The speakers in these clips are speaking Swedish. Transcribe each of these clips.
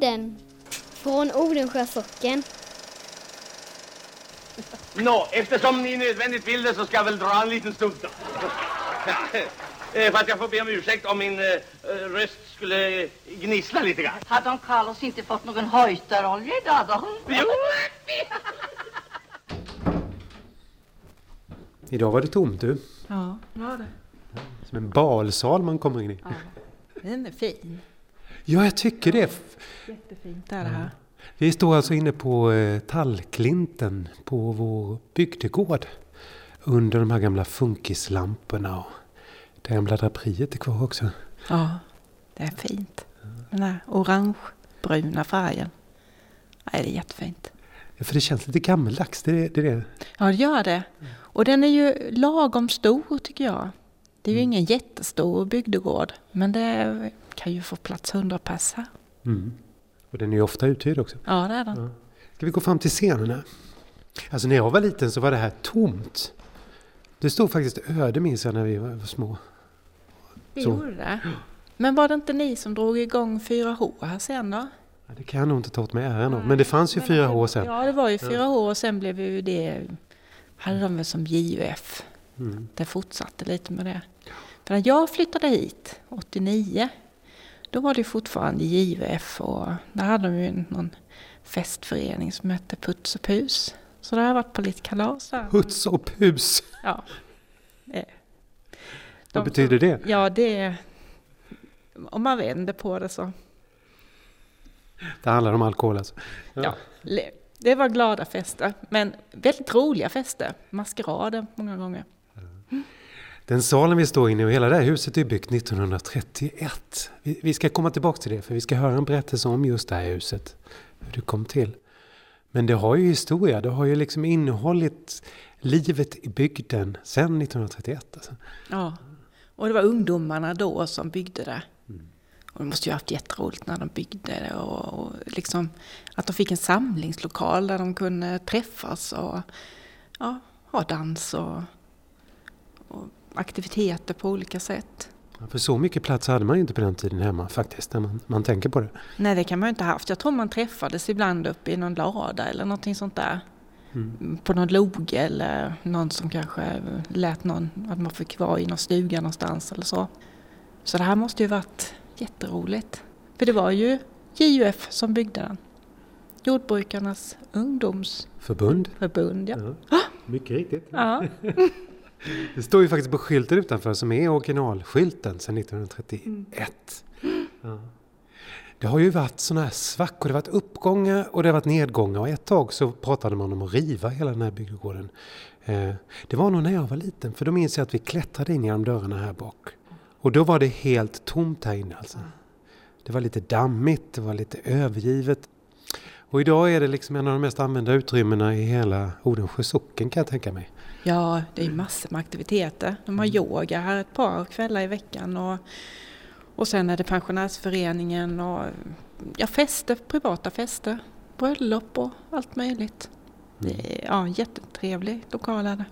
Hembygdspodden från Odensjö socken. Nå, eftersom ni nödvändigt vill det så ska jag väl dra en liten stund då. Eh, Fast jag får be om ursäkt om min eh, röst skulle gnissla lite grann. Hade de Carlos inte fått någon höjtarolja idag då? Jo, Idag var det tomt du. Ja, var det. Som en balsal man kommer in i. Ja. Den är fin. Ja, jag tycker det. Jättefint är det här. Vi står alltså inne på eh, tallklinten på vår bygdegård. Under de här gamla funkislamporna och det gamla draperiet är kvar också. Ja, det är fint. Den här orangebruna färgen. Nej, det är jättefint. Ja, för det känns lite gammaldags. Det, är- det, det. Ja, det gör det. Och den är ju lagom stor tycker jag. Det är ju ingen jättestor bygdegård. Men det kan ju få plats 100 pers här. Mm. Och den är ju ofta uthyrd också. Ja, det är den. Ska vi gå fram till scenen här? Alltså när jag var liten så var det här tomt. Det stod faktiskt öde minns jag när vi var små. Vi Så. gjorde det. Men var det inte ni som drog igång 4H här sen då? Ja, Det kan jag nog inte ta åt mig äran av. Men det fanns ju Men- fyra år sedan. Ja, det var ju 4H och sen blev ju det, hade de väl som JUF. Mm. Det fortsatte lite med det. För när jag flyttade hit, 89, då var det fortfarande JUF och där hade de ju någon festförening som hette Puts och Pus. Så där har jag varit på lite kalas här. Huts och pus. Ja. Eh. Vad De- betyder det? Ja, det... Om man vänder på det så. Det handlar om alkohol alltså. Ja. le- Det var glada fester, men väldigt roliga fester. Maskerader många gånger. Den salen vi står inne i och hela det här huset är byggt 1931. Vi, vi ska komma tillbaka till det för vi ska höra en berättelse om just det här huset. Hur det kom till. Men det har ju historia. Det har ju liksom innehållit livet i bygden sedan 1931. Alltså. Ja, och det var ungdomarna då som byggde det. Och de måste ju ha haft jätteroligt när de byggde det och, och liksom att de fick en samlingslokal där de kunde träffas och ja, ha dans och, och aktiviteter på olika sätt. För så mycket plats hade man ju inte på den tiden hemma faktiskt. När man, man tänker på det. Nej, det kan man ju inte ha haft. Jag tror man träffades ibland uppe i någon lada eller någonting sånt där. På någon loge eller någon som kanske lät någon, att man fick vara i någon stuga någonstans eller så. Så det här måste ju varit jätteroligt. För det var ju JUF som byggde den. Jordbrukarnas ungdomsförbund, Förbund. ja. Ja. Mycket riktigt. ja. Det står ju faktiskt på skylten utanför som är originalskylten sedan 1931. Ja. Det har ju varit sådana här svackor, det har varit uppgångar och det har varit nedgångar och ett tag så pratade man om att riva hela den här bygdegården. Eh, Det var nog när jag var liten för då minns jag att vi klättrade in genom dörrarna här bak. Och då var det helt tomt här inne alltså. Det var lite dammigt, det var lite övergivet. Och idag är det liksom en av de mest använda utrymmena i hela Odensjö socken kan jag tänka mig. Ja, det är massor med aktiviteter. De har yoga här ett par kvällar i veckan och, och sen är det pensionärsföreningen och ja, fester, privata fester, bröllop och allt möjligt. Det är, ja, jättetrevlig lokal är det.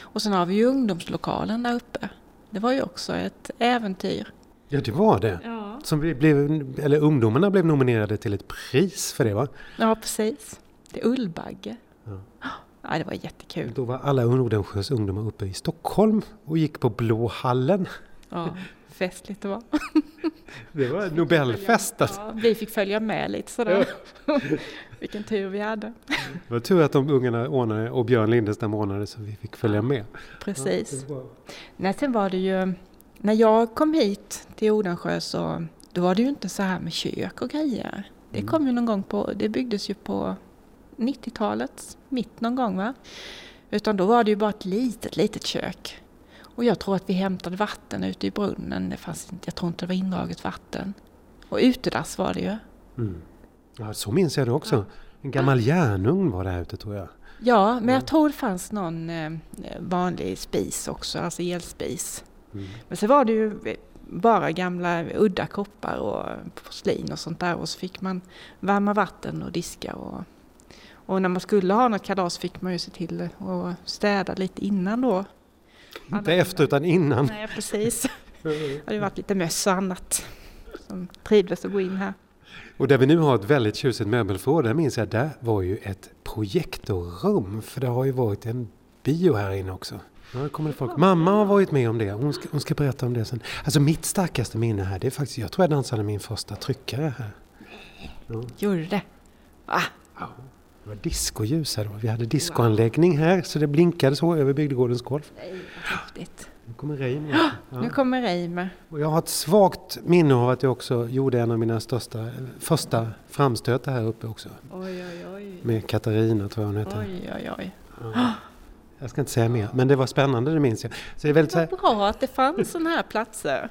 Och sen har vi ju ungdomslokalen där uppe. Det var ju också ett äventyr. Ja, det var det. Ja, Som vi blev, eller ungdomarna blev nominerade till ett pris för det va? ja precis. Det är Ullbagge. Ja. Ja, det var jättekul. Då var alla Odensjös ungdomar uppe i Stockholm och gick på Blå hallen. Ja, festligt det var. Det var Nobelfest alltså. Ja, vi fick följa med lite sådär. Vilken tur vi hade. Det var tur att de ungarna ordnade och Björn Lindestam ordnade så vi fick följa med. Precis. Nej, sen var det ju, när jag kom hit till Odensjö så då var det ju inte så här med kök och grejer. Det kom ju någon gång på, det byggdes ju på 90-talets mitt någon gång va? Utan då var det ju bara ett litet, litet kök. Och jag tror att vi hämtade vatten ute i brunnen. Det fanns inte, jag tror inte det var indraget vatten. Och utedass var det ju. Mm. Ja, så minns jag det också. En gammal järnugn var det här ute tror jag. Ja, men jag tror det fanns någon eh, vanlig spis också, alltså elspis. Mm. Men så var det ju bara gamla udda koppar och porslin och sånt där och så fick man värma vatten och diska och, och när man skulle ha något kalas fick man ju se till att städa lite innan då. Inte efter utan innan. Nej, precis. Det hade varit lite möss och annat som trivdes att gå in här. Och där vi nu har ett väldigt tjusigt möbelförråd, där minns jag, där var ju ett projektorrum. För det har ju varit en bio här inne också. Ja, kommer det folk. Mamma har varit med om det. Hon ska, hon ska berätta om det sen. Alltså mitt starkaste minne här, det är faktiskt, jag tror jag dansade min första tryckare här. Gjorde det? Va? Ja, det var discoljus här då. Vi hade discoanläggning här så det blinkade så över bygdegårdens golv. Nej, häftigt. Nu kommer Reimer. Nu kommer Reimer. Och jag har ett svagt minne av att jag också gjorde en av mina största, första framstötar här uppe också. Oj, oj, oj. Med Katarina tror jag hon heter. Oj, oj, oj. Jag ska inte säga mer, men det var spännande det minns jag. Så det är väldigt Vad bra att det fanns sådana här platser.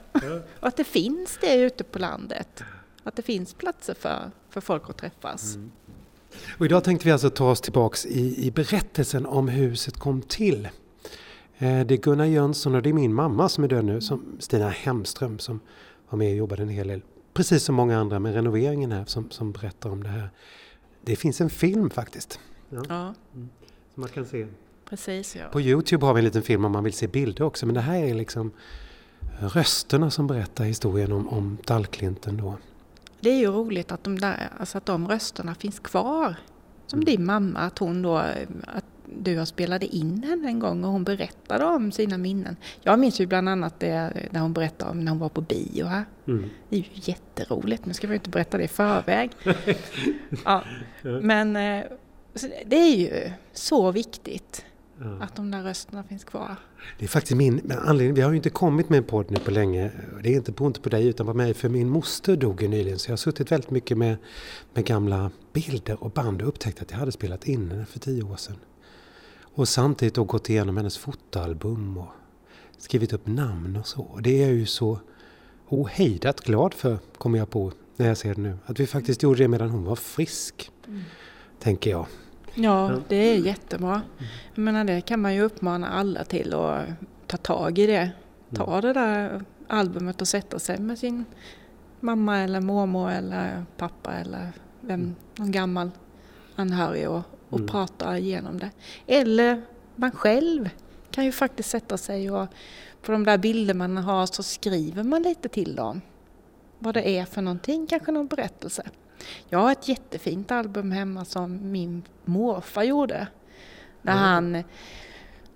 Och att det finns det ute på landet. Att det finns platser för, för folk att träffas. Och idag tänkte vi alltså ta oss tillbaks i, i berättelsen om huset kom till. Eh, Det är Gunnar Jönsson och det är min mamma som är död nu, som Stina Hemström som var med och jobbade en hel del, precis som många andra med renoveringen här som, som berättar om det här. Det finns en film faktiskt. Ja, Som man kan se. precis. Ja. På Youtube har vi en liten film om man vill se bilder också men det här är liksom rösterna som berättar historien om, om Dallklinten då. Det är ju roligt att de, där, alltså att de rösterna finns kvar. Som din mamma, att hon då, att du har spelade in henne en gång och hon berättade om sina minnen. Jag minns ju bland annat det när hon berättade om när hon var på bio här. Mm. Det är ju jätteroligt, men ska vi inte berätta det i förväg. ja. Men eh, det är ju så viktigt Ja. att de där rösterna finns kvar. Det är faktiskt min anledning. Vi har ju inte kommit med en podd nu på länge. Det är inte på, inte på dig utan på mig. För min moster dog ju nyligen. Så jag har suttit väldigt mycket med, med gamla bilder och band och upptäckt att jag hade spelat in henne för tio år sedan. Och samtidigt då gått igenom hennes fotoalbum och skrivit upp namn och så. Och det är jag ju så ohejdat glad för, kommer jag på när jag ser det nu. Att vi faktiskt gjorde det medan hon var frisk. Tänker jag. Ja, det är jättebra. Jag menar, det kan man ju uppmana alla till att ta tag i det. Ta det där albumet och sätta sig med sin mamma eller mormor eller pappa eller vem, någon gammal anhörig och, och Mm. prata igenom det. Eller man själv kan ju faktiskt sätta sig och på de där bilder man har så skriver man lite till dem. Vad det är för någonting, kanske någon berättelse. Jag har ett jättefint album hemma som min morfar gjorde. När han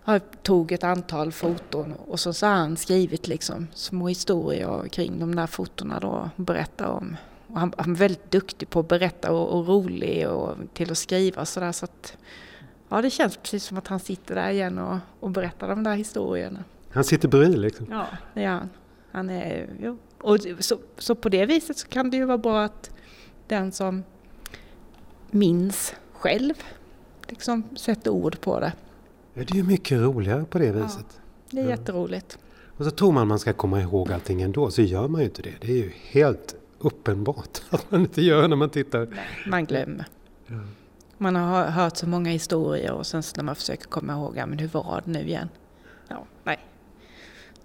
har- tog ett antal foton och så, så har han skrivit liksom små historier kring de där fotona då och berättar om. Och han, han är väldigt duktig på att berätta och, och rolig och till att skriva sådär så att ja det känns precis som att han sitter där igen och, och berättar de där historierna. Han sitter bredvid liksom. Ja, det gör han. han är, jo. Och så, så på det viset så kan det ju vara bra att den som minns själv liksom sätter ord på det. Ja, det är mycket roligare på det viset. Det är Ja. jätteroligt. Och så tror man man ska komma ihåg allting ändå, så gör man ju inte det. Det är ju helt uppenbart att man inte gör när man tittar. Man glömmer. Ja. Man har hört så många historier och sen när man försöker komma ihåg, ja, men hur var det nu igen?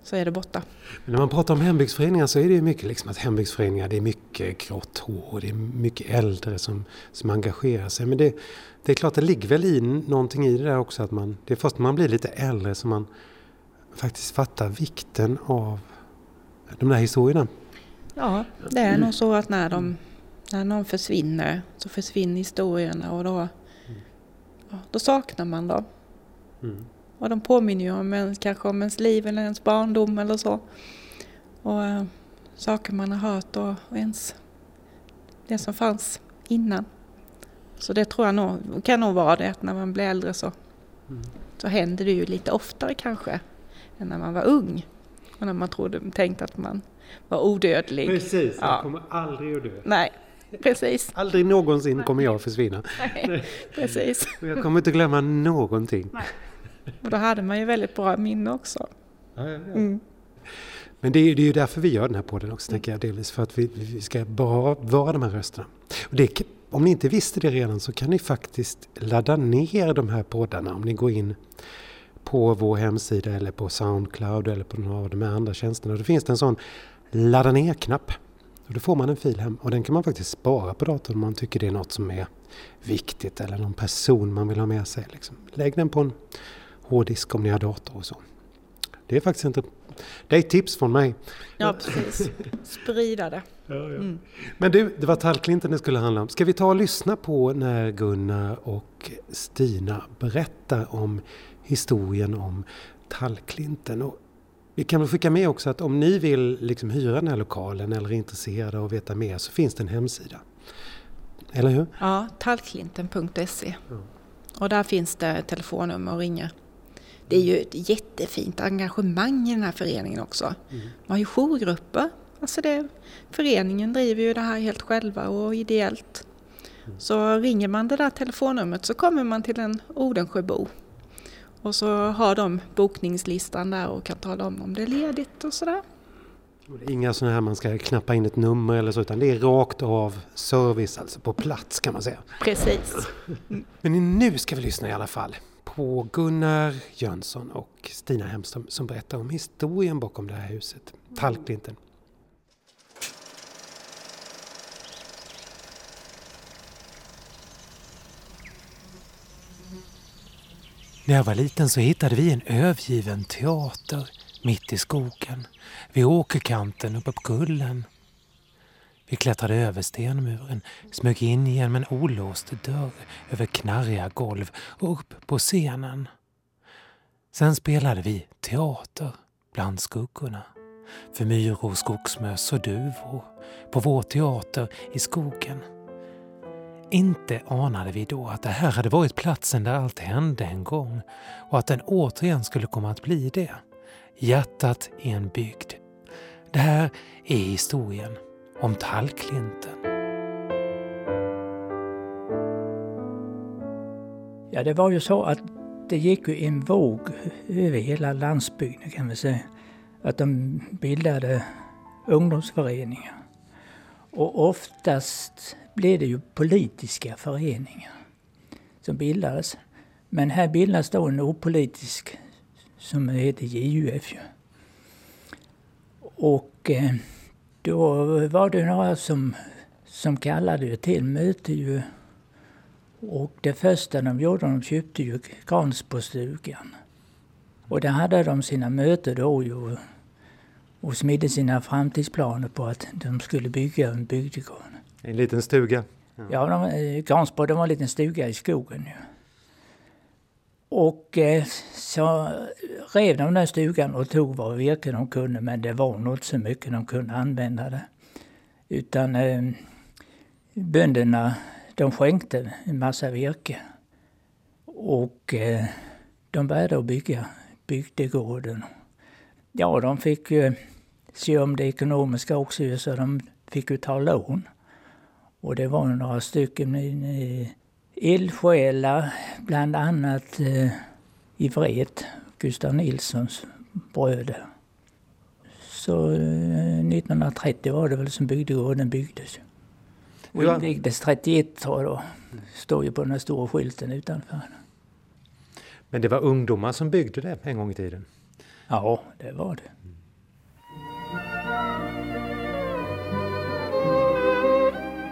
Så är det borta. Men när man pratar om hembygdsföreningar så är det ju mycket liksom att hembygdsföreningar, det är mycket grått hår det är mycket äldre som, som engagerar sig. Men det, det är klart, det ligger väl i någonting i det där också att man, det är först när man blir lite äldre som man faktiskt fattar vikten av de där historierna. Ja, det är nog så att när, de, när någon försvinner så försvinner historierna och då, ja, då saknar man dem. Mm. Och de påminner ju om ens, kanske om ens liv eller ens barndom eller så. Och äh, saker man har hört och, och ens det som fanns innan. Så det tror jag nog, kan nog vara det att när man blir äldre så, Mm. så händer det ju lite oftare kanske än när man var ung. Och när man trodde, tänkte att man var odödlig. Precis, Ja. kommer aldrig att dö. Nej, precis. Aldrig någonsin kommer jag att försvinna. Nej, precis. Och jag kommer inte glömma någonting. Och då hade man ju väldigt bra minne också. Mm. Men det är, det är ju därför vi gör den här podden också, tänker jag delvis. För att vi, vi ska bara vara de här rösterna. Och det, om ni inte visste det redan så kan ni faktiskt ladda ner de här poddarna om ni går in på vår hemsida eller på Soundcloud eller på några av de här andra tjänsterna. Då finns det en sån ladda ner-knapp. Och då får man en fil hem och den kan man faktiskt spara på datorn om man tycker det är något som är viktigt eller någon person man vill ha med sig. Liksom. Lägg den på en hårddisk om ni har dator och så. Det är faktiskt inte... Det är tips från mig. Ja, precis. Sprida det. Men du, det var tallklinten det skulle handla om. Ska vi ta och lyssna på när Gunnar och Stina berättar om historien om tallklinten? Och vi kan väl skicka med också att om ni vill liksom hyra den här lokalen eller är intresserade av att veta mer så finns det en hemsida. Eller hur? Ja, tallklinten.se. Och där finns det telefonnummer att ringa. Det är ju ett jättefint engagemang i den här föreningen också. Man har ju jourgrupper. Alltså det, föreningen driver ju det här helt själva och ideellt. Så ringer man det där telefonnumret så kommer man till en Odensjöbo. Och så har de bokningslistan där och kan tala om om det är ledigt och sådär. Inga sådana här man ska knappa in ett nummer eller så utan det är rakt av service, alltså på plats kan man säga. Precis. Men nu ska vi lyssna i alla fall på Gunnar Jönsson och Stina Hemström som berättar om historien bakom det här huset, Tallklinten. När jag var liten så hittade vi en övergiven teater mitt i skogen, vid åkerkanten uppe på kullen. Vi klättrade över stenmuren, smög in genom en olåst dörr över knarriga golv och upp på scenen. Sen spelade vi teater bland skuggorna. För myror, skogsmöss och duvor på vår teater i skogen. Inte anade vi då att det här hade varit platsen där allt hände en gång och att den återigen skulle komma att bli det. Hjärtat i en bygd. Det här är historien om Tallklinten. Ja, det var ju så att det gick ju en våg över hela landsbygden kan vi säga. Att de bildade ungdomsföreningar. Och oftast blev det ju politiska föreningar som bildades. Men här bildas då en opolitisk som heter JUF. Och eh, då var det några som, som kallade till möte ju. Och det första de gjorde, de köpte ju Gransbostugan. Och där hade de sina möten då ju och smidde sina framtidsplaner på att de skulle bygga en bygdegård. En liten stuga. Ja, de, eh, Gransbo, det var en liten stuga i skogen ju. Och eh, så rev de den stugan och tog vad virke de kunde, men det var nog inte så mycket de kunde använda det. Utan eh, bönderna, de skänkte en massa virke. Och eh, de började att bygga bygdegården. Ja, de fick ju se om det ekonomiska också, så de fick ju ta lån. Och det var några stycken i, eldsjälar, bland annat eh, i Vret, Gustav Nilssons bröder. Så eh, 1930 var det väl som bygdegården byggdes. Och invigdes 31 tror jag då. Står ju på den här stora skylten utanför. Men det var ungdomar som byggde det en gång i tiden. Ja, det var det.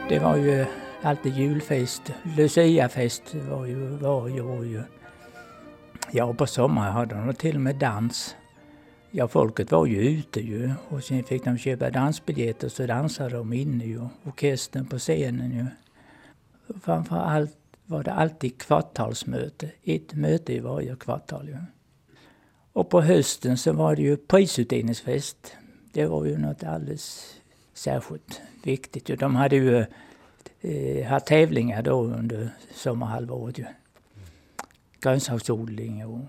Det var ju alltid julfest. Luciafest var ju varje år ju. Ja, på sommaren hade de till och med dans. Ja, folket var ju ute ju och sen fick de köpa dansbiljetter så dansade de inne ju. Orkestern på scenen ju. Framför allt var det alltid kvartalsmöte. Ett möte i varje kvartal ju. Och på hösten så var det ju prisutdelningsfest. Det var ju något alldeles särskilt viktigt. De hade ju eh, ha tävlingar då under sommarhalvåret ju. Grönsaksodling och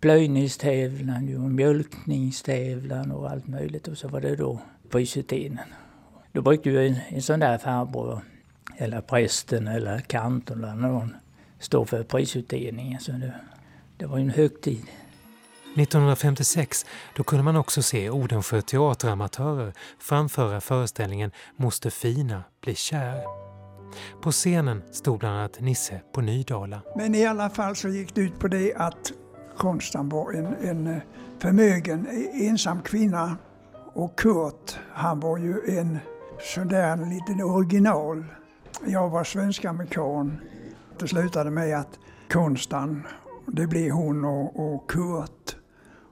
plöjningstävlan och mjölkningstävlan och allt möjligt. Och så var det då prisutdelningen. Då brukade ju en, en sån där farbror, eller prästen eller kantorn eller någon, stå för prisutdelningen. Så det, det var ju en högtid. 1956 då kunde man också se Odensjö teateramatörer framföra föreställningen Moster Fina bli kär. På scenen stod bland annat Nisse på Nydala. Men i alla fall så gick det ut på det att Konstan var en, en eh, förmögen eh, ensam kvinna och Kurt han var ju en sån där en liten original. Jag var svensk-amerikan. Det slutade med att Konstan, det blev hon och, och Kurt.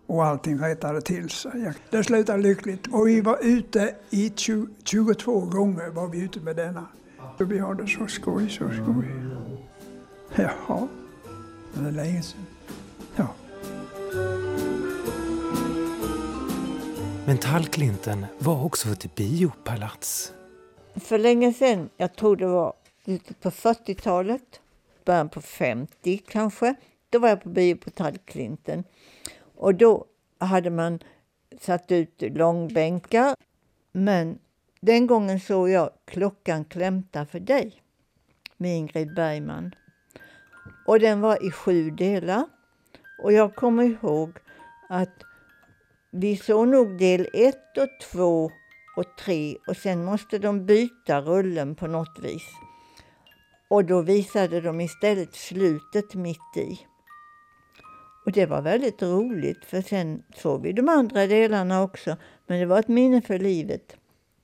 och allting rättade till sig. Det slutade lyckligt och vi var ute i 20, 22 gånger var vi ute med denna. Vi hade så skoj, så skoj. Jaha, det är länge sedan. Ja. Men Tallklinten var också ett biopalats. För länge sedan, jag tror det var slutet på 40-talet, början på 50 kanske, då var jag på bio på Tallklinten. Och då hade man satt ut långbänkar. Men den gången såg jag Klockan klämta för dig med Ingrid Bergman. Och den var i sju delar. Och jag kommer ihåg att vi såg nog del ett och två och tre och sen måste de byta rullen på något vis. Och då visade de istället slutet mitt i. Och det var väldigt roligt för sen såg vi de andra delarna också. Men det var ett minne för livet.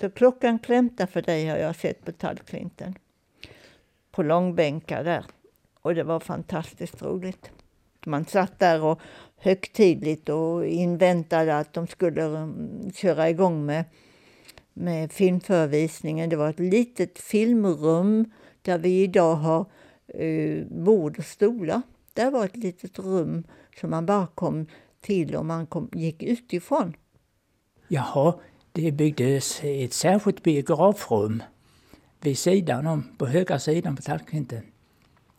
Så klockan klämta för dig har jag sett på Tallklinten. På långbänkar där. Och det var fantastiskt roligt. Man satt där och högtidligt och inväntade att de skulle mm, köra igång med, med filmförevisningen. Det var ett litet filmrum där vi idag har eh, bord och stolar. Där var ett litet rum som man bara kom till om man kom, gick utifrån. Jaha, det byggdes ett särskilt biografrum vid sidan om, på högra sidan på Tallklinten.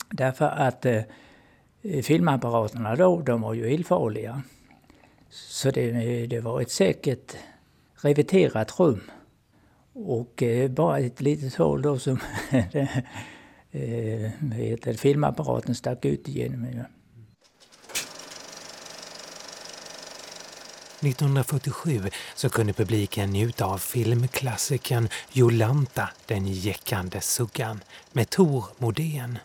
Därför att eh, filmapparaterna då, de var ju illfarliga. Så det, det var ett säkert reveterat rum. Och eh, bara ett litet hål då som eh, filmapparaten stack ut igenom. 1947 så kunde publiken njuta av filmklassikern Jolanta, den jäckande suggan, med Tor Modén.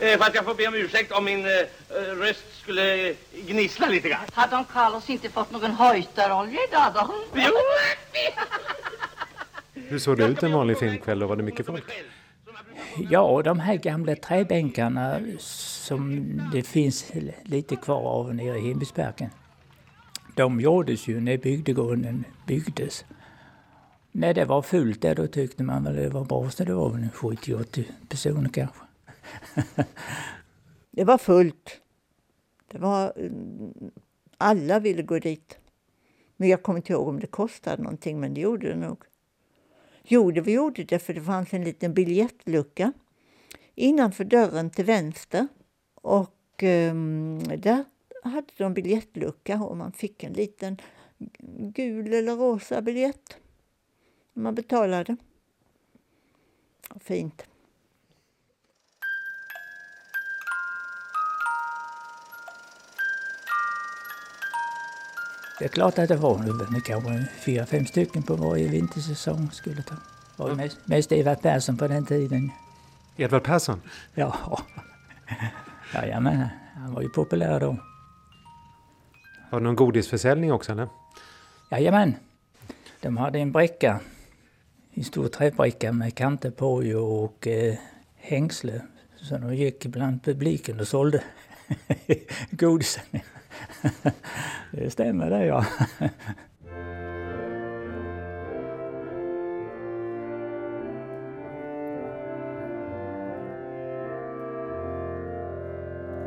Eh, fast jag får be om ursäkt om min eh, röst skulle gnissla lite grann. Har Don Carlos inte fått någon höjtarolja idag då? Jo! Hur såg det ut en vanlig filmkväll och var det mycket folk? Ja, de här gamla träbänkarna som det finns lite kvar av nere i Himmelsbergen. De gjordes ju när bygdegården byggdes. När det var fullt där då tyckte man väl det var bra så det var väl 70-80 personer kanske. det var fullt. Det var, mm, alla ville gå dit. Men jag kommer inte ihåg om det kostade någonting, men det gjorde det nog. Jo, det gjorde det för det fanns en liten biljettlucka innanför dörren till vänster. Och um, där hade de biljettlucka och man fick en liten gul eller rosa biljett. Man betalade. Fint. Det är klart att det var kanske fyra, fem stycken på varje vintersäsong skulle ta. Det var mest, mest Edvard Persson på den tiden. Edvard Persson? Ja. Jajamän, han var ju populär då. Var det någon godisförsäljning också eller? Jajamän. De hade en bricka. En stor träbricka med kanter på och eh, hängsle. Så de gick bland publiken och sålde godisen. det stämmer det ja.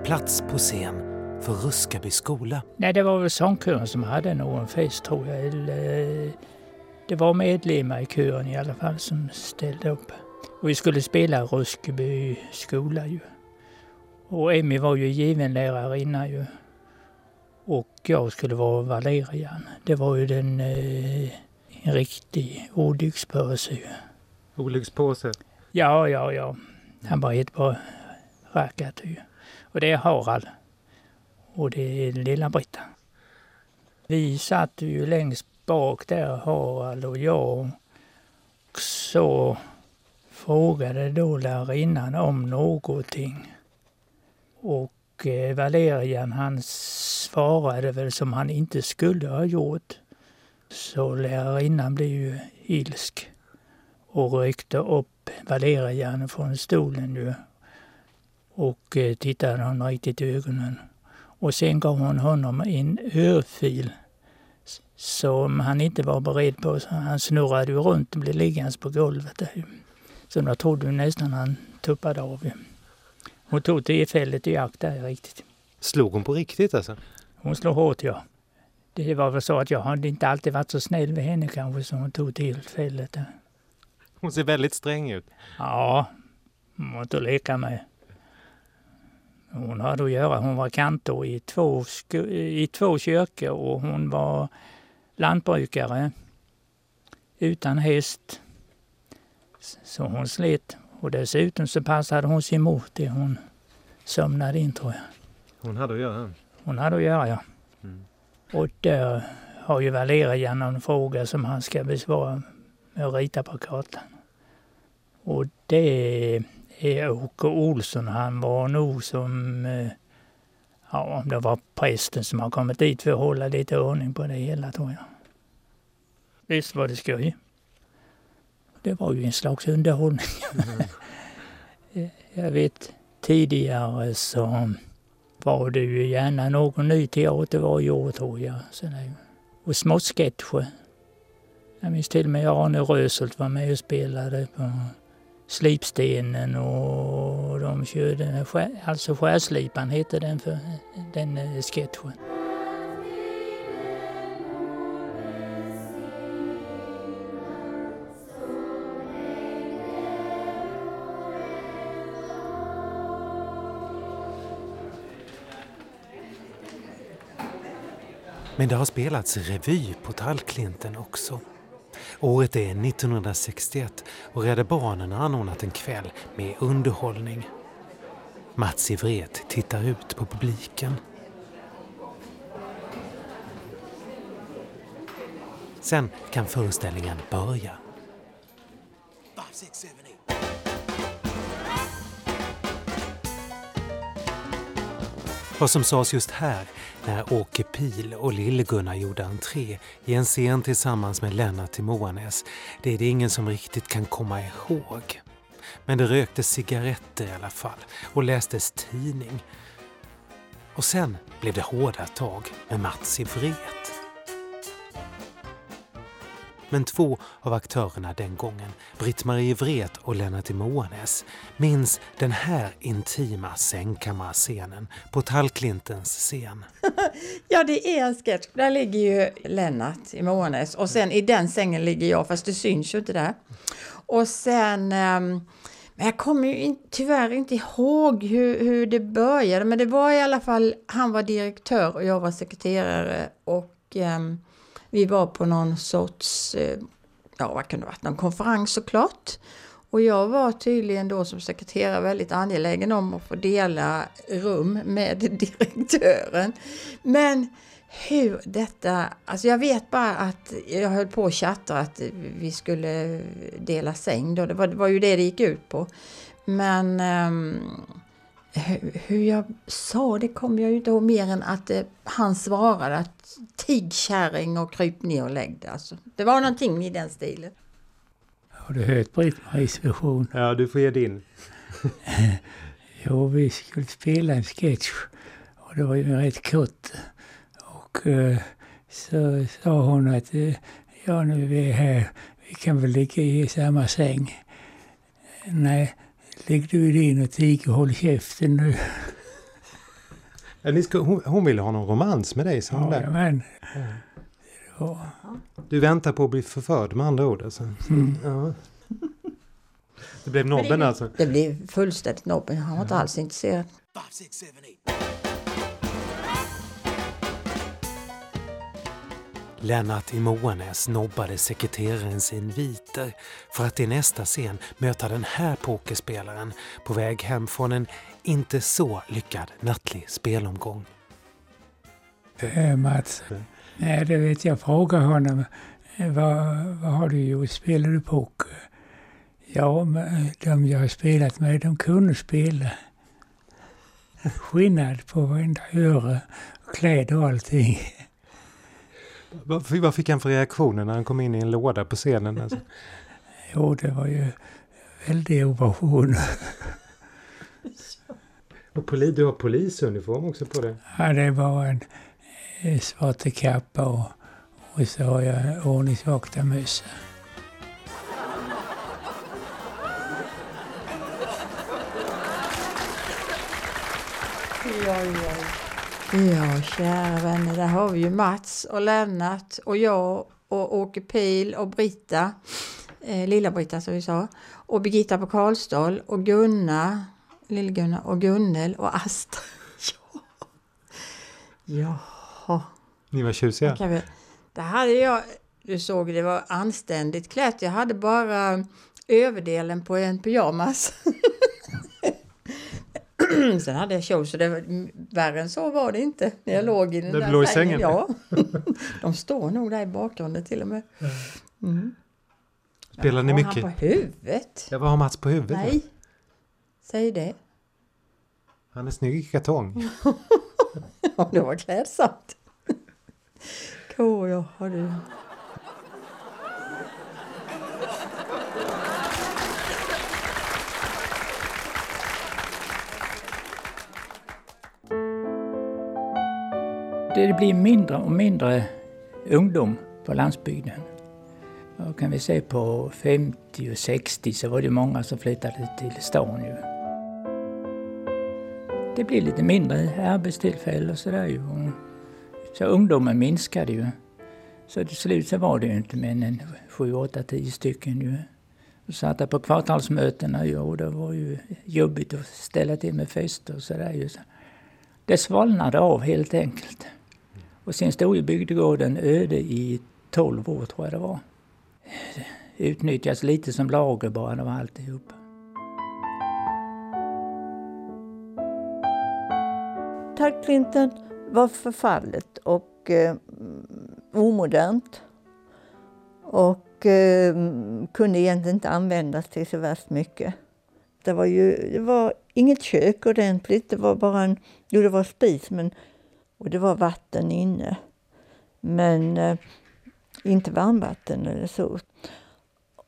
Plats på scen för Ruskaby skola. Nej, det var väl sångkören som hade någon fest tror jag. Eller, det var medlemmar i kören i alla fall som ställde upp. Och vi skulle spela Ruskeby skola ju. Och Emmy var ju given lärarinna ju. Och jag skulle vara Valerian. Det var ju den, eh, en riktig olyckspåse ju. Olyckspåse? Ja, ja, ja. Han var helt bara rackat ju. Och det är Harald. Och det är lilla Britta. Vi satt ju längst bak där, Harald och jag. Och så frågade då lärarinnan om någonting. Och eh, Valerian han svarade väl som han inte skulle ha gjort. Så lärarinnan blev ju ilsk och ryckte upp Valerian från stolen ju. Och eh, tittade honom riktigt i ögonen och sen gav hon honom en örfil som han inte var beredd på. Så han snurrade ju runt och blev liggandes på golvet. Där. Så då trodde nästan han tuppade av. Hon tog tillfället i akt där riktigt. Slog hon på riktigt alltså? Hon slog hårt ja. Det var väl så att jag hade inte alltid varit så snäll med henne kanske så hon tog tillfället. Hon ser väldigt sträng ut. Ja, hon var inte att leka med. Hon hade att göra. Hon var kantor i två, i två kyrkor och hon var lantbrukare utan häst. Så hon slet. Och dessutom så passade hon sin mor till hon somnade in tror jag. Hon hade att göra? Hon hade att göra ja. Mm. Och där har ju Valerian en fråga som han ska besvara med att rita på kartan. Och det är Åke Olsson. Han var nog som, eh, ja om det var prästen som har kommit dit för att hålla lite ordning på det hela tror jag. Visst var det skoj. Det var ju en slags underhållning. Mm. jag vet tidigare så var det ju gärna någon ny teater varje år tror jag. Och små sketcher. Jag minns till och med Arne Röselt var med och spelade på Slipstenen och de körde, alltså Skärslipan hette den för den eh, sketchen. Men det har spelats revy på Tallklinten också. Året är 1961 och Rädda Barnen har anordnat en kväll med underhållning. Mats Ivret tittar ut på publiken. Sen kan föreställningen börja. Vad som sades just här när Åke Pil och Lill-Gunnar gjorde entré i en scen tillsammans med Lennart i Moanäs, det är det ingen som riktigt kan komma ihåg. Men det röktes cigaretter i alla fall och lästes tidning. Och sen blev det hårda tag med Mats i Vret. Men två av aktörerna den gången, Britt-Marie Wret och Lennart Moanes, minns den här intima sängkammarscenen på Tallklintens scen. ja, det är en sketch. Där ligger ju Lennart i och sen i den sängen ligger jag, fast det syns ju inte där. Och sen um, men jag kommer ju tyvärr inte ihåg hur, hur det började, men det var i alla fall, han var direktör och jag var sekreterare och um, vi var på någon sorts, eh, ja vad kan det varit, någon konferens såklart. Och jag var tydligen då som sekreterare väldigt angelägen om att få dela rum med direktören. Men hur detta, alltså jag vet bara att jag höll på och chattade att vi skulle dela säng då, det var, det var ju det det gick ut på. Men um, hur jag sa det kommer jag ju inte ihåg mer än att eh, han svarade att tig kärring och kryp ner och lägg dig. Alltså, det var någonting i den stilen. Har du hört Britt-Maries version? Ja, du får ge din. jo, vi skulle spela en sketch och det var ju rätt kort. Och uh, så sa hon att uh, ja, nu är vi här, vi kan väl ligga i samma säng. Nej, Lägg du i din och tig och håll käften nu. Ja, ni ska, hon, hon ville ha någon romans med dig, sa hon ja, men. Ja. Du väntar på att bli förförd med andra ord alltså? Mm. Ja. Det blev nobben alltså? Det blev fullständigt nobben. Han var inte alls intresserad. Lennart i Moanäs nobbade sekreterarens inviter för att i nästa scen möta den här pokerspelaren på väg hem från en inte så lyckad nattlig spelomgång. Äh, Mats, nej det vet jag. Fråga honom. Vad, vad har du gjort? Spelar du poker? Ja, de jag har spelat med, de kunde spela. Skillnad på varenda öre, kläder och allting. Vad fick han för reaktioner när han kom in i en låda på scenen? Alltså? jo, det var ju väldigt ovation. poli, du har polisuniform också på dig. Ja, det var en eh, svart kappa och, och så har jag ordningsvakta mössa. Oj, oj. Ja, kära vänner, där har vi ju Mats och Lennart och jag och Åke Pil och Britta, eh, Lilla-Britta som vi sa, och Birgitta på Karlsdal och Gunna, Lill-Gunna och Gunnel och Astrid. ja. Jaha. Ni var tjusiga. Vi, där hade jag, du såg det var anständigt klätt, jag hade bara överdelen på en pyjamas. Sen hade jag kjol, så det var, värre än så var det inte när jag låg i den Det där låg sängen. Ja. De står nog där i bakgrunden till och med. Mm. Spelar ni Har mycket? han på huvudet? Ja, vad har Mats på huvudet? Nej. Säg det. Han är snygg i kartong. Ja, det var klädsamt. K, ja, har du. Det blir mindre och mindre ungdom på landsbygden. Och kan vi se på 50 och 60 så var det många som flyttade till stan ju. Det blir lite mindre arbetstillfällen och sådär ju. Så ungdomen minskade ju. Så till slut så var det ju inte mer än 7, 8, 10 stycken ju. Och satt där på kvartalsmötena ju och det var ju jobbigt att ställa till med fester och sådär ju. Så det svalnade av helt enkelt. Och sen stod ju bygdegården öde i 12 år tror jag det var. Utnyttjas lite som lager bara, det var alltihop. Taggklinten var förfallet och eh, omodernt. Och eh, kunde egentligen inte användas till så värst mycket. Det var ju det var inget kök ordentligt, det var bara en, jo det var spis men, och det var vatten inne. Men eh, inte varmvatten eller så.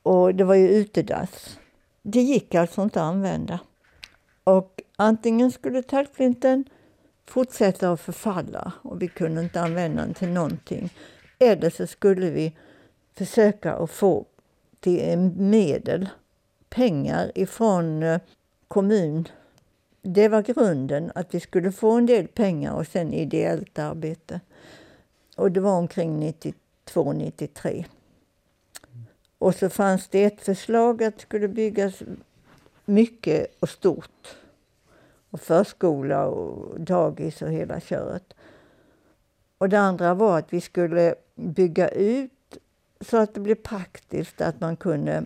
Och det var ju utedass. Det gick alltså inte att använda. Och antingen skulle tallklinten fortsätta att förfalla och vi kunde inte använda den till någonting. Eller så skulle vi försöka att få till medel, pengar ifrån eh, kommun. Det var grunden, att vi skulle få en del pengar och sen ideellt arbete. Och det var omkring 92-93. Och så fanns det ett förslag att det skulle byggas mycket och stort. Och förskola och dagis och hela köret. Och det andra var att vi skulle bygga ut så att det blev praktiskt att man kunde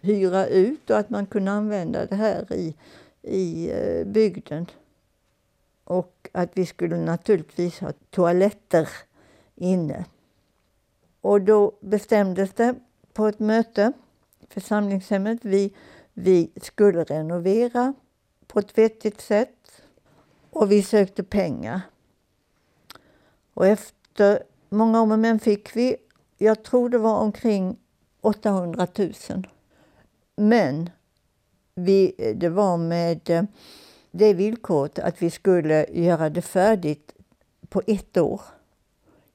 hyra ut och att man kunde använda det här i, i eh, bygden. Och att vi skulle naturligtvis ha toaletter inne. Och då bestämdes det på ett möte, församlingshemmet, vi, vi skulle renovera på ett vettigt sätt och vi sökte pengar. Och efter många om och men fick vi, jag tror det var omkring 800 000. Men vi, det var med eh, det villkoret att vi skulle göra det färdigt på ett år.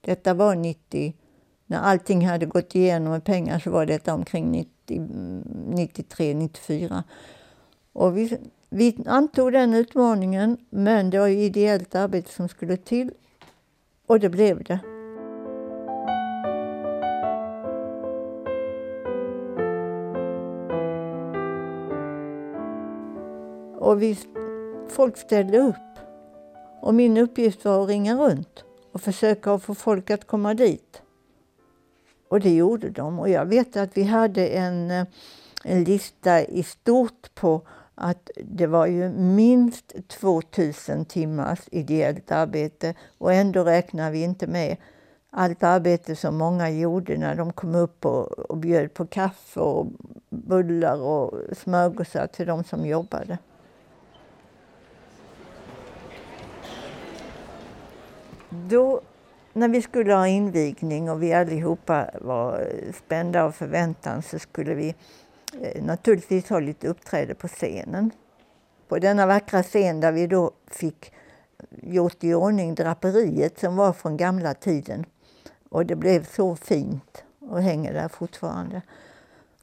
Detta var 90, när allting hade gått igenom med pengar så var detta omkring 90, 93, 94. Och vi, vi antog den utmaningen, men det var ju ideellt arbete som skulle till. Och det blev det. Och vi, folk ställde upp. Och min uppgift var att ringa runt och försöka få folk att komma dit. Och det gjorde de. Och jag vet att vi hade en, en lista i stort på att det var ju minst 2000 timmars ideellt arbete och ändå räknar vi inte med allt arbete som många gjorde när de kom upp och, och bjöd på kaffe och bullar och smörgåsar till de som jobbade. Då, när vi skulle ha invigning och vi allihopa var eh, spända av förväntan så skulle vi eh, naturligtvis ha lite uppträde på scenen. på denna vackra scen där vi då fick eh, gjort i ordning draperiet som var från gamla tiden. Och det blev så fint och hänger där fortfarande.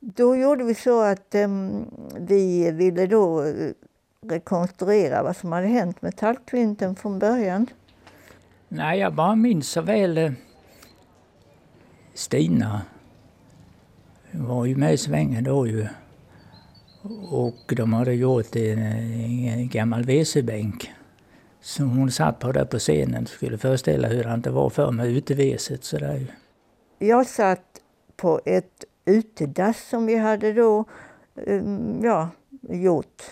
Då gjorde vi så att um, vi ville då rekonstruera vad som hade hänt med tallklinten från början. Nej, jag bara minns så väl eh, Stina. Hon var ju med i svängen då ju. Och de hade gjort en, en gammal WC-bänk som hon satt på där på scenen skulle föreställa hur det var för med uteveset. sådär. Jag satt på ett utedass som vi hade då um, ja, gjort.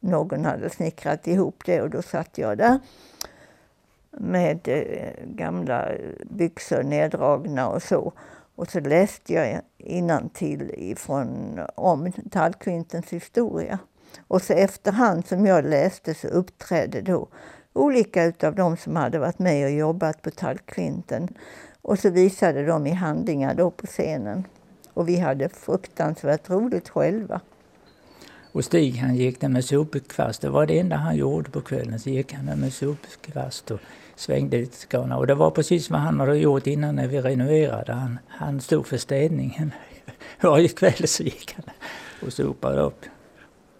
Någon hade snickrat ihop det och då satt jag där med eh, gamla byxor neddragna och så. Och så läste jag till ifrån, om tallkvintens historia. Och så efterhand som jag läste så uppträdde då olika utav de som hade varit med och jobbat på tallkvinten. Och så visade de i handlingar då på scenen. Och vi hade fruktansvärt roligt själva. Och Stig han gick där med sopkvast. Det var det enda han gjorde på kvällen. Så gick han där med sopkvast och svängde lite grann. Och det var precis vad han hade gjort innan när vi renoverade. Han, han stod för städningen. Varje kväll så gick han och sopade upp.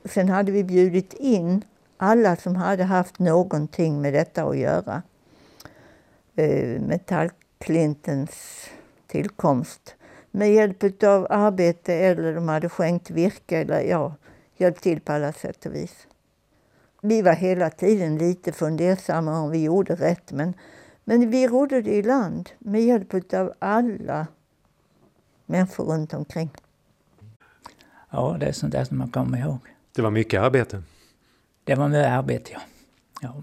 Sen hade vi bjudit in alla som hade haft någonting med detta att göra. Eh, Metallklintens tillkomst med hjälp av arbete eller de hade skänkt virke eller ja, hjälpt till på alla sätt och vis. Vi var hela tiden lite fundersamma om vi gjorde rätt men, men vi rodde det i land med hjälp av alla människor runt omkring. Ja, det är sånt där som man kommer ihåg. Det var mycket arbete. Det var mycket arbete, ja. ja.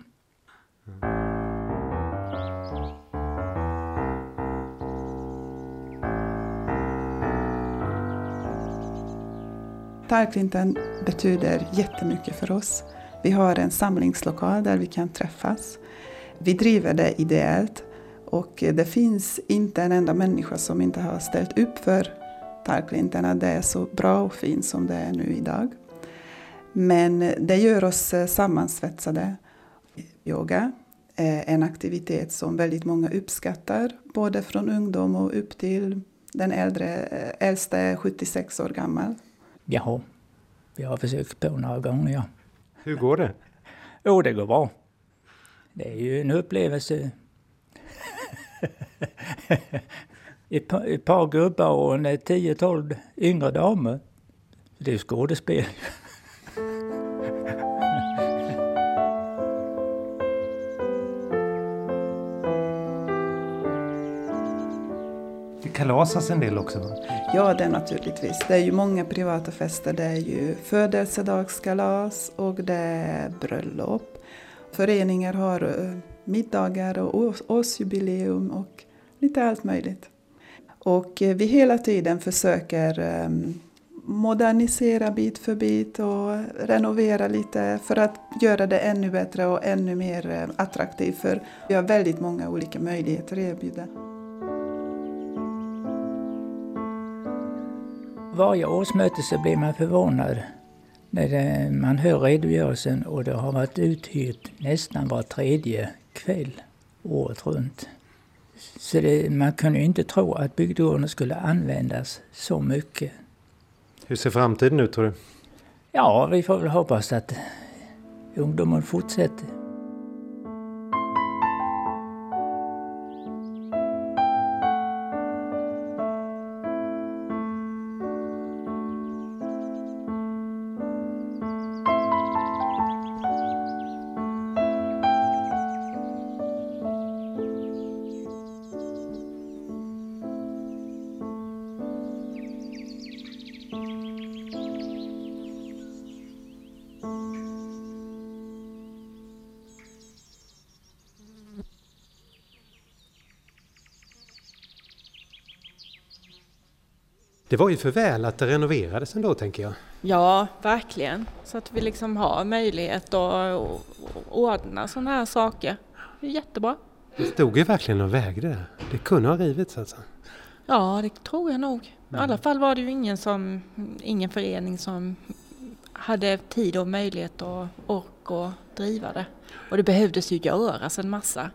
Tallklinten betyder jättemycket för oss. Vi har en samlingslokal där vi kan träffas. Vi driver det ideellt och det finns inte en enda människa som inte har ställt upp för Tallklinten det är så bra och fint som det är nu idag. Men det gör oss eh, sammansvetsade. Yoga är en aktivitet som väldigt många uppskattar, både från ungdom och upp till den äldre, äldsta är 76 år gammal. Jaha, vi har försökt på några gånger ja. Hur går det? Jo, det går bra. Det är ju en upplevelse. ett, par, ett par gubbar och en 10-12 yngre damer. Det är skådespel. kalasas en del också? Ja, det är naturligtvis. Det är ju många privata fester. Det är ju födelsedagskalas och det är bröllop. Föreningar har eh, middagar och årsjubileum och lite allt möjligt. Och eh, vi hela tiden försöker ehm, modernisera bit för bit och renovera lite för att göra det ännu bättre och ännu mer eh, attraktivt. För vi har väldigt många olika möjligheter att erbjuda. Varje årsmöte så blir man förvånad när man hör redogörelsen och det har varit uthyrt nästan var tredje kväll året runt. Så det, man kunde ju inte tro att bygdegården skulle användas så mycket. Hur ser framtiden ut tror du? Ja, vi får väl hoppas att ungdomen fortsätter. Det var ju för väl att det renoverades ändå, tänker jag. Ja, verkligen. Så att vi liksom har möjlighet att ordna sådana här saker. Det är jättebra. Det stod ju verkligen och vägde där. Det kunde ha rivits alltså. Ja, det tror jag nog. I alla fall var det ju ingen, som, ingen förening som hade tid och möjlighet och ork att driva det. Och det behövdes ju göras en massa.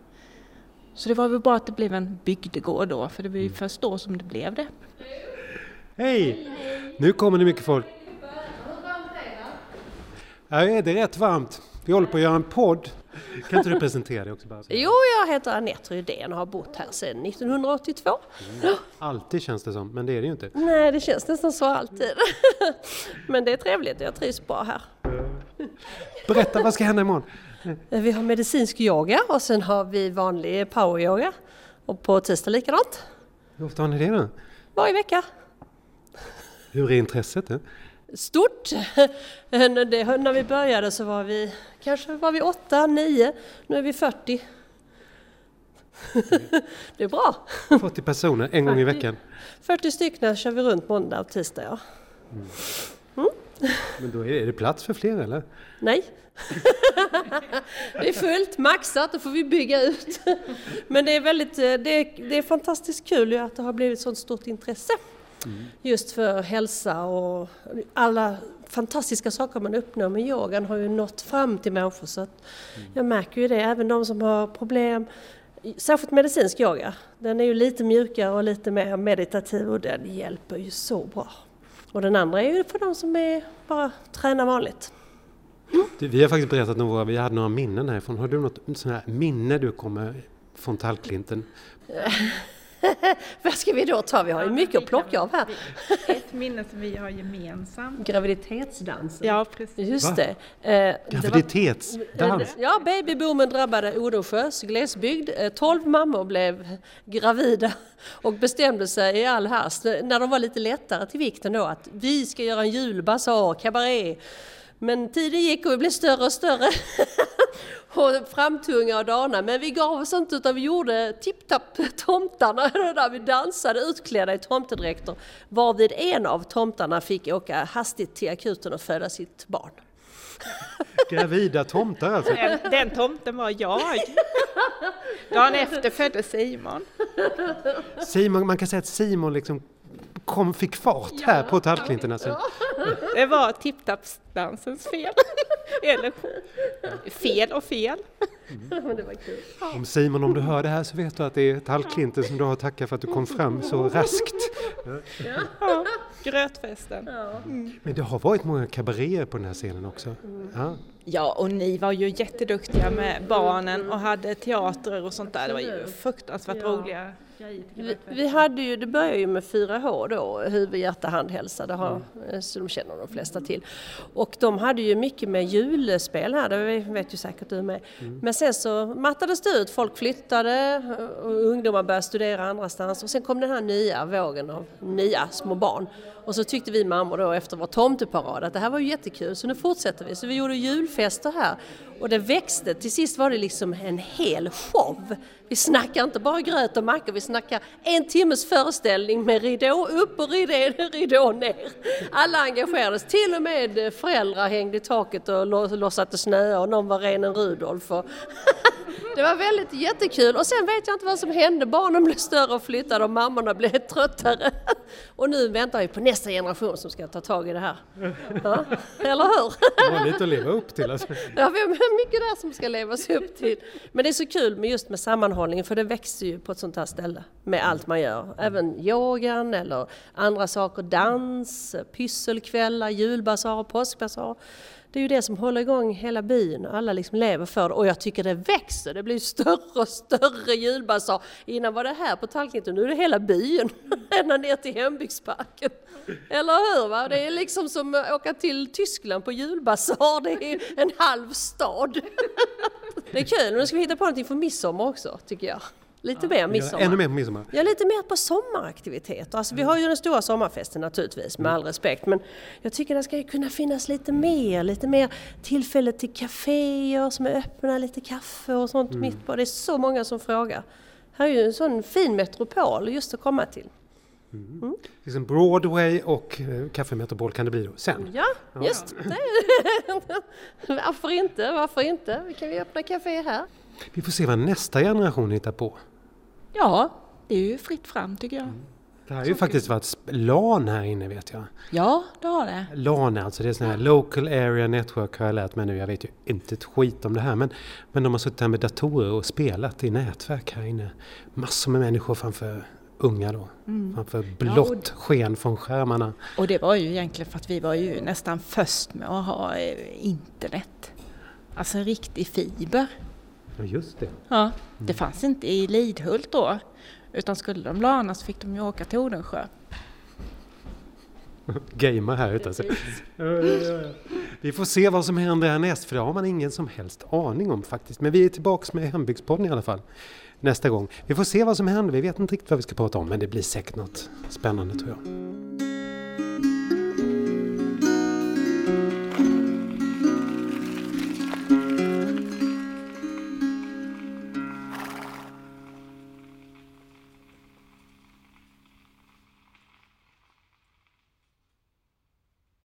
Så det var väl bra att det blev en bygdegård då, för det var ju först då som det blev det. Hej! Nu kommer det mycket folk. Ja, det är rätt varmt. Vi håller på att göra en podd. Kan inte du presentera dig också? Bara? Jo, jag heter Anette Rydén och har bott här sedan 1982. Alltid känns det som, men det är det ju inte. Nej, det känns nästan så alltid. Men det är trevligt, jag trivs bra här. Berätta, vad ska hända imorgon? Vi har medicinsk yoga och sen har vi vanlig poweryoga. Och på tisdag likadant. Hur ofta har ni det då? Varje vecka. Hur är intresset? eh? Stort! När det- När vi började så var vi kanske var vi 8, 9, nu är vi 40. Det är bra! 40 personer en gång i veckan. 40 stycken kör vi runt måndag och tisdag ja. Men då är det plats för fler eller? Nej. det är fullt, maxat, då får vi bygga ut. Men det är väldigt, det är, det är fantastiskt kul att det har blivit sånt stort intresse. Just för hälsa och alla fantastiska saker man uppnår med yogan har ju nått fram till människor. Så att jag märker ju det, även de som har problem. Särskilt medicinsk yoga, den är ju lite mjukare och lite mer meditativ och den hjälper ju så bra. Och den andra är ju för de som är bara tränar vanligt. Du, vi har faktiskt berättat om våra, vi hade några minnen härifrån. Har du något sånt här minne du kommer från Tallklinten? Vad ska vi då ta? Vi har ju mycket att plocka av här. Ett minne som vi har gemensamt. Graviditetsdansen. Ja, precis. Just Va? det. Eh, Graviditetsdans? Ja, babyboomen drabbade Odensjös glesbygd. Eh, Tolv mammor blev gravida och bestämde sig i all hast, eh, när de var lite lättare till vikten då, att vi ska göra en julbasar, kabaré. Men tiden gick och vi blev större och större. och framtunga och dana. Men vi gav oss inte utan vi gjorde tipptapp tomtarna där vi dansade utklädda i tomtedräkter. Varvid en av tomtarna fick åka hastigt till akuten och föda sitt barn. Gravida tomtar alltså? Den, den tomten var jag. Dagen efter föddes Simon. Simon, man kan säga att Simon liksom kom, fick fart här på Tallklinten alltså. Det var tipptappsdansens fel. Eller fel och fel. Men det var kul. Om Simon, om du hör det här så vet du att det är Tallklinten som du har att tacka för att du kom fram så raskt. Ja, grötfesten. Men det har varit många kabaréer på den här scenen också. Ja. Ja, och ni var ju jätteduktiga med barnen och hade teater och sånt där. Det var ju fruktansvärt roliga Vi, vi hade ju, det började ju med 4H då, huvud, hjärta, hand, hälsa, det har, eh, så de känner de flesta till. Och de hade ju mycket med julspel här, det vet ju säkert du med. Men sen så mattades det ut, folk flyttade och ungdomar började studera annanstans och sen kom den här nya vågen av nya små barn. Och så tyckte vi mammor då efter vår tomteparad att det här var ju jättekul så nu fortsätter vi. Så vi gjorde julfester här och det växte. Till sist var det liksom en hel show. Vi snackar inte bara gröt och mackor, vi snackar en timmes föreställning med ridå upp och ridå, ridå ner. Alla engagerades, till och med föräldrar hängde i taket och låtsades snöa och någon var renen Rudolf. Och det var väldigt jättekul och sen vet jag inte vad som hände. Barnen blev större och flyttade och mammorna blev tröttare. Och nu väntar vi på nästa generation som ska ta tag i det här. Ja, eller hur? Det var lite att leva upp till alltså. Ja, vi har mycket där som ska levas upp till. Men det är så kul med just med sammanhållningen för det växer ju på ett sånt här ställe med allt man gör. Även yogan eller andra saker, dans, pysselkvällar, julbasar, påskbasar. Det är ju det som håller igång hela byn och alla liksom lever för det. Och jag tycker det växer, det blir större och större julbasar. Innan var det här på Tallklinten, nu är det hela byn, ända ner till hembygdsparken. Eller hur? Va? Det är liksom som att åka till Tyskland på julbasar, det är en halv stad. Det är kul, nu ska vi hitta på någonting för midsommar också, tycker jag. Lite mer midsommar. Ännu mer på midsommar. Ja, lite mer på sommaraktiviteter. Alltså, vi har ju den stora sommarfesten naturligtvis, med all respekt. Men jag tycker det ska kunna finnas lite mer, lite mer tillfälle till kaféer som är öppna, lite kaffe och sånt Mm. mitt på. Det är så många som frågar. Här är ju en sån fin metropol just att komma till. Liksom Broadway och eh, kaffemetropol kan det bli då sen. Ja, just det. Varför inte? Varför inte? Vi kan vi öppna café här. Vi får se vad nästa generation hittar på. Ja, det är ju fritt fram tycker jag. Det här har ju faktiskt varit LAN här inne vet jag. Ja, det har det. LAN alltså, det är sån här Local Area Network har jag lärt mig nu. Jag vet ju inte ett skit om det här men, men de har suttit här med datorer och spelat i nätverk här inne. Massor med människor framför unga då. Mm. Framför blått sken från skärmarna. Och det var ju egentligen för att vi var ju nästan först med att ha eh, internet. Alltså riktig fiber. Ja just det. Ja, det fanns inte i Lidhult då. Utan skulle de lana så fick de ju åka till Odensjö. Gamea här ute. Alltså. Vi får se vad som händer härnäst för det har man ingen som helst aning om faktiskt. Men vi är tillbaks med Hembygdspodden i alla fall nästa gång. Vi får se vad som händer. Vi vet inte riktigt vad vi ska prata om men det blir säkert något spännande tror jag.